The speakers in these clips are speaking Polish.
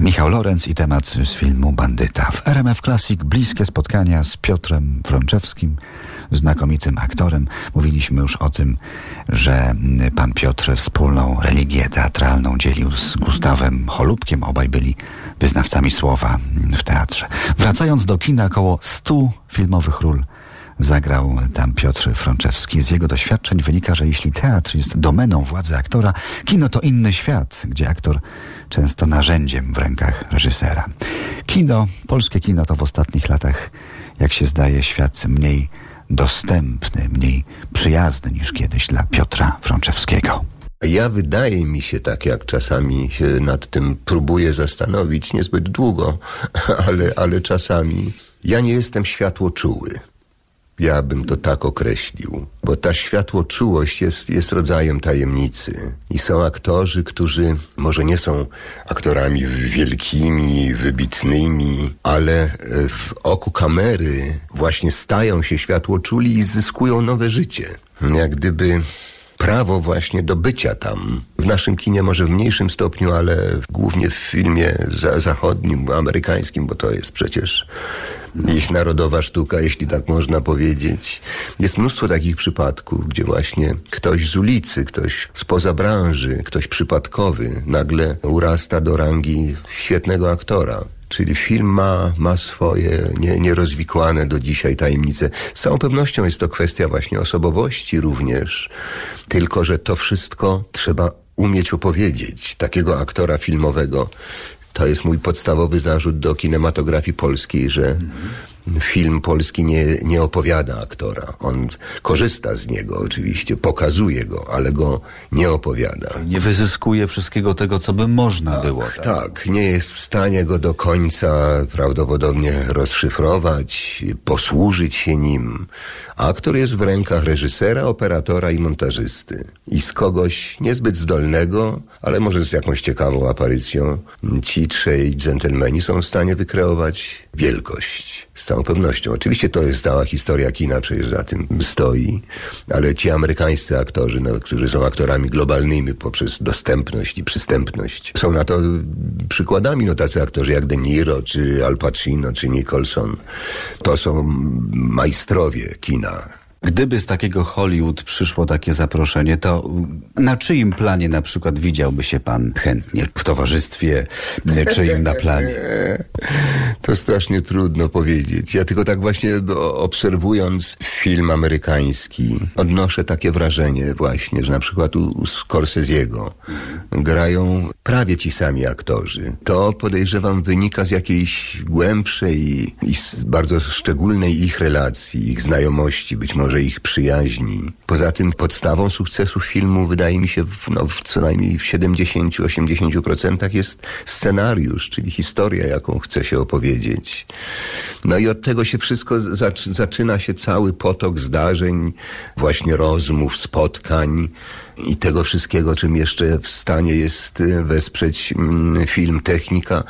Michał Lorenz i temat z filmu Bandyta. W RMF Classic bliskie spotkania z Piotrem Frączewskim, znakomitym aktorem. Mówiliśmy już o tym, że pan Piotr wspólną religię teatralną dzielił z Gustawem Cholubkiem. Obaj byli wyznawcami słowa w teatrze. Wracając do kina, około stu filmowych ról zagrał tam Piotr Frączewski. Z jego doświadczeń wynika, że jeśli teatr jest domeną władzy aktora, kino to inny świat, gdzie aktor często narzędziem w rękach reżysera. Kino, polskie kino to w ostatnich latach, jak się zdaje, świat mniej dostępny, mniej przyjazny niż kiedyś dla Piotra Frączewskiego. Ja wydaje mi się tak, jak czasami się nad tym próbuję zastanowić, niezbyt długo, ale, ale czasami ja nie jestem światłoczuły. Ja bym to tak określił, bo ta światłoczułość jest, jest rodzajem tajemnicy. I są aktorzy, którzy może nie są aktorami wielkimi, wybitnymi, ale e, w oku kamery właśnie stają się światłoczuli i zyskują nowe życie. Jak gdyby prawo właśnie do bycia tam. W naszym kinie może w mniejszym stopniu, ale głównie w filmie za zachodnim, amerykańskim, bo to jest przecież ich narodowa sztuka, jeśli tak można powiedzieć. Jest mnóstwo takich przypadków, gdzie właśnie ktoś z ulicy, ktoś spoza branży, ktoś przypadkowy nagle urasta do rangi świetnego aktora. Czyli film ma, ma swoje nie, nierozwikłane do dzisiaj tajemnice. Z całą pewnością jest to kwestia właśnie osobowości również. Tylko, że to wszystko trzeba umieć opowiedzieć. Takiego aktora filmowego to jest mój podstawowy zarzut do kinematografii polskiej, że film polski nie, nie opowiada aktora. On korzysta z niego oczywiście, pokazuje go, ale go nie opowiada. Nie wyzyskuje wszystkiego tego, co by można tak, było. Tak? tak, nie jest w stanie go do końca prawdopodobnie rozszyfrować, posłużyć się nim. Aktor jest w rękach reżysera, operatora i montażysty. I z kogoś niezbyt zdolnego, ale może z jakąś ciekawą aparycją, ci trzej dżentelmeni są w stanie wykreować wielkość. Z całą pewnością. Oczywiście to jest cała historia kina, przecież na tym stoi, ale ci amerykańscy aktorzy, no, którzy są aktorami globalnymi poprzez dostępność i przystępność, są na to przykładami. No, tacy aktorzy jak De Niro, czy Al Pacino, czy Nicholson. To są majstrowie kina. Gdyby z takiego Hollywood przyszło takie zaproszenie, to na czyim planie na przykład widziałby się pan chętnie? W towarzystwie czyim na planie? To strasznie trudno powiedzieć. Ja tylko tak właśnie obserwując film amerykański, odnoszę takie wrażenie właśnie, że na przykład u Scorsese'ego grają prawie ci sami aktorzy. To podejrzewam wynika z jakiejś głębszej i bardzo szczególnej ich relacji, ich znajomości, być może ich przyjaźni. Poza tym podstawą sukcesu filmu wydaje mi się w, no, w co najmniej w 70-80% jest scenariusz, czyli historia, jaką chce się opowiedzieć. No i od tego się wszystko zaczyna się cały potok zdarzeń, właśnie rozmów, spotkań i tego wszystkiego, czym jeszcze w jest y, wesprzeć mm, film technika,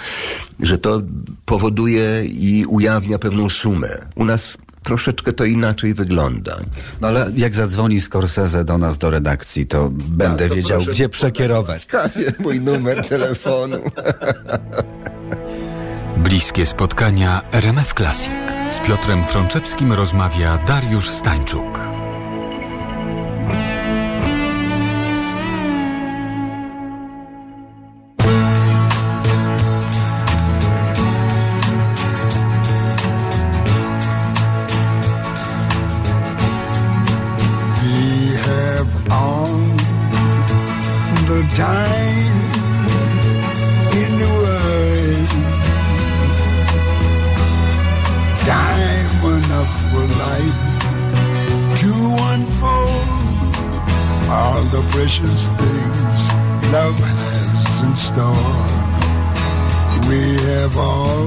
że to powoduje i ujawnia pewną sumę. U nas troszeczkę to inaczej wygląda. No ale jak zadzwoni Scorsese do nas do redakcji, to będę to wiedział, gdzie przekierować. Skawie mój numer telefonu. Bliskie spotkania RMF Classic. Z Piotrem Frączewskim rozmawia Dariusz Stańczuk. Time in the world. Time enough for life to unfold all the precious things love has in store. We have all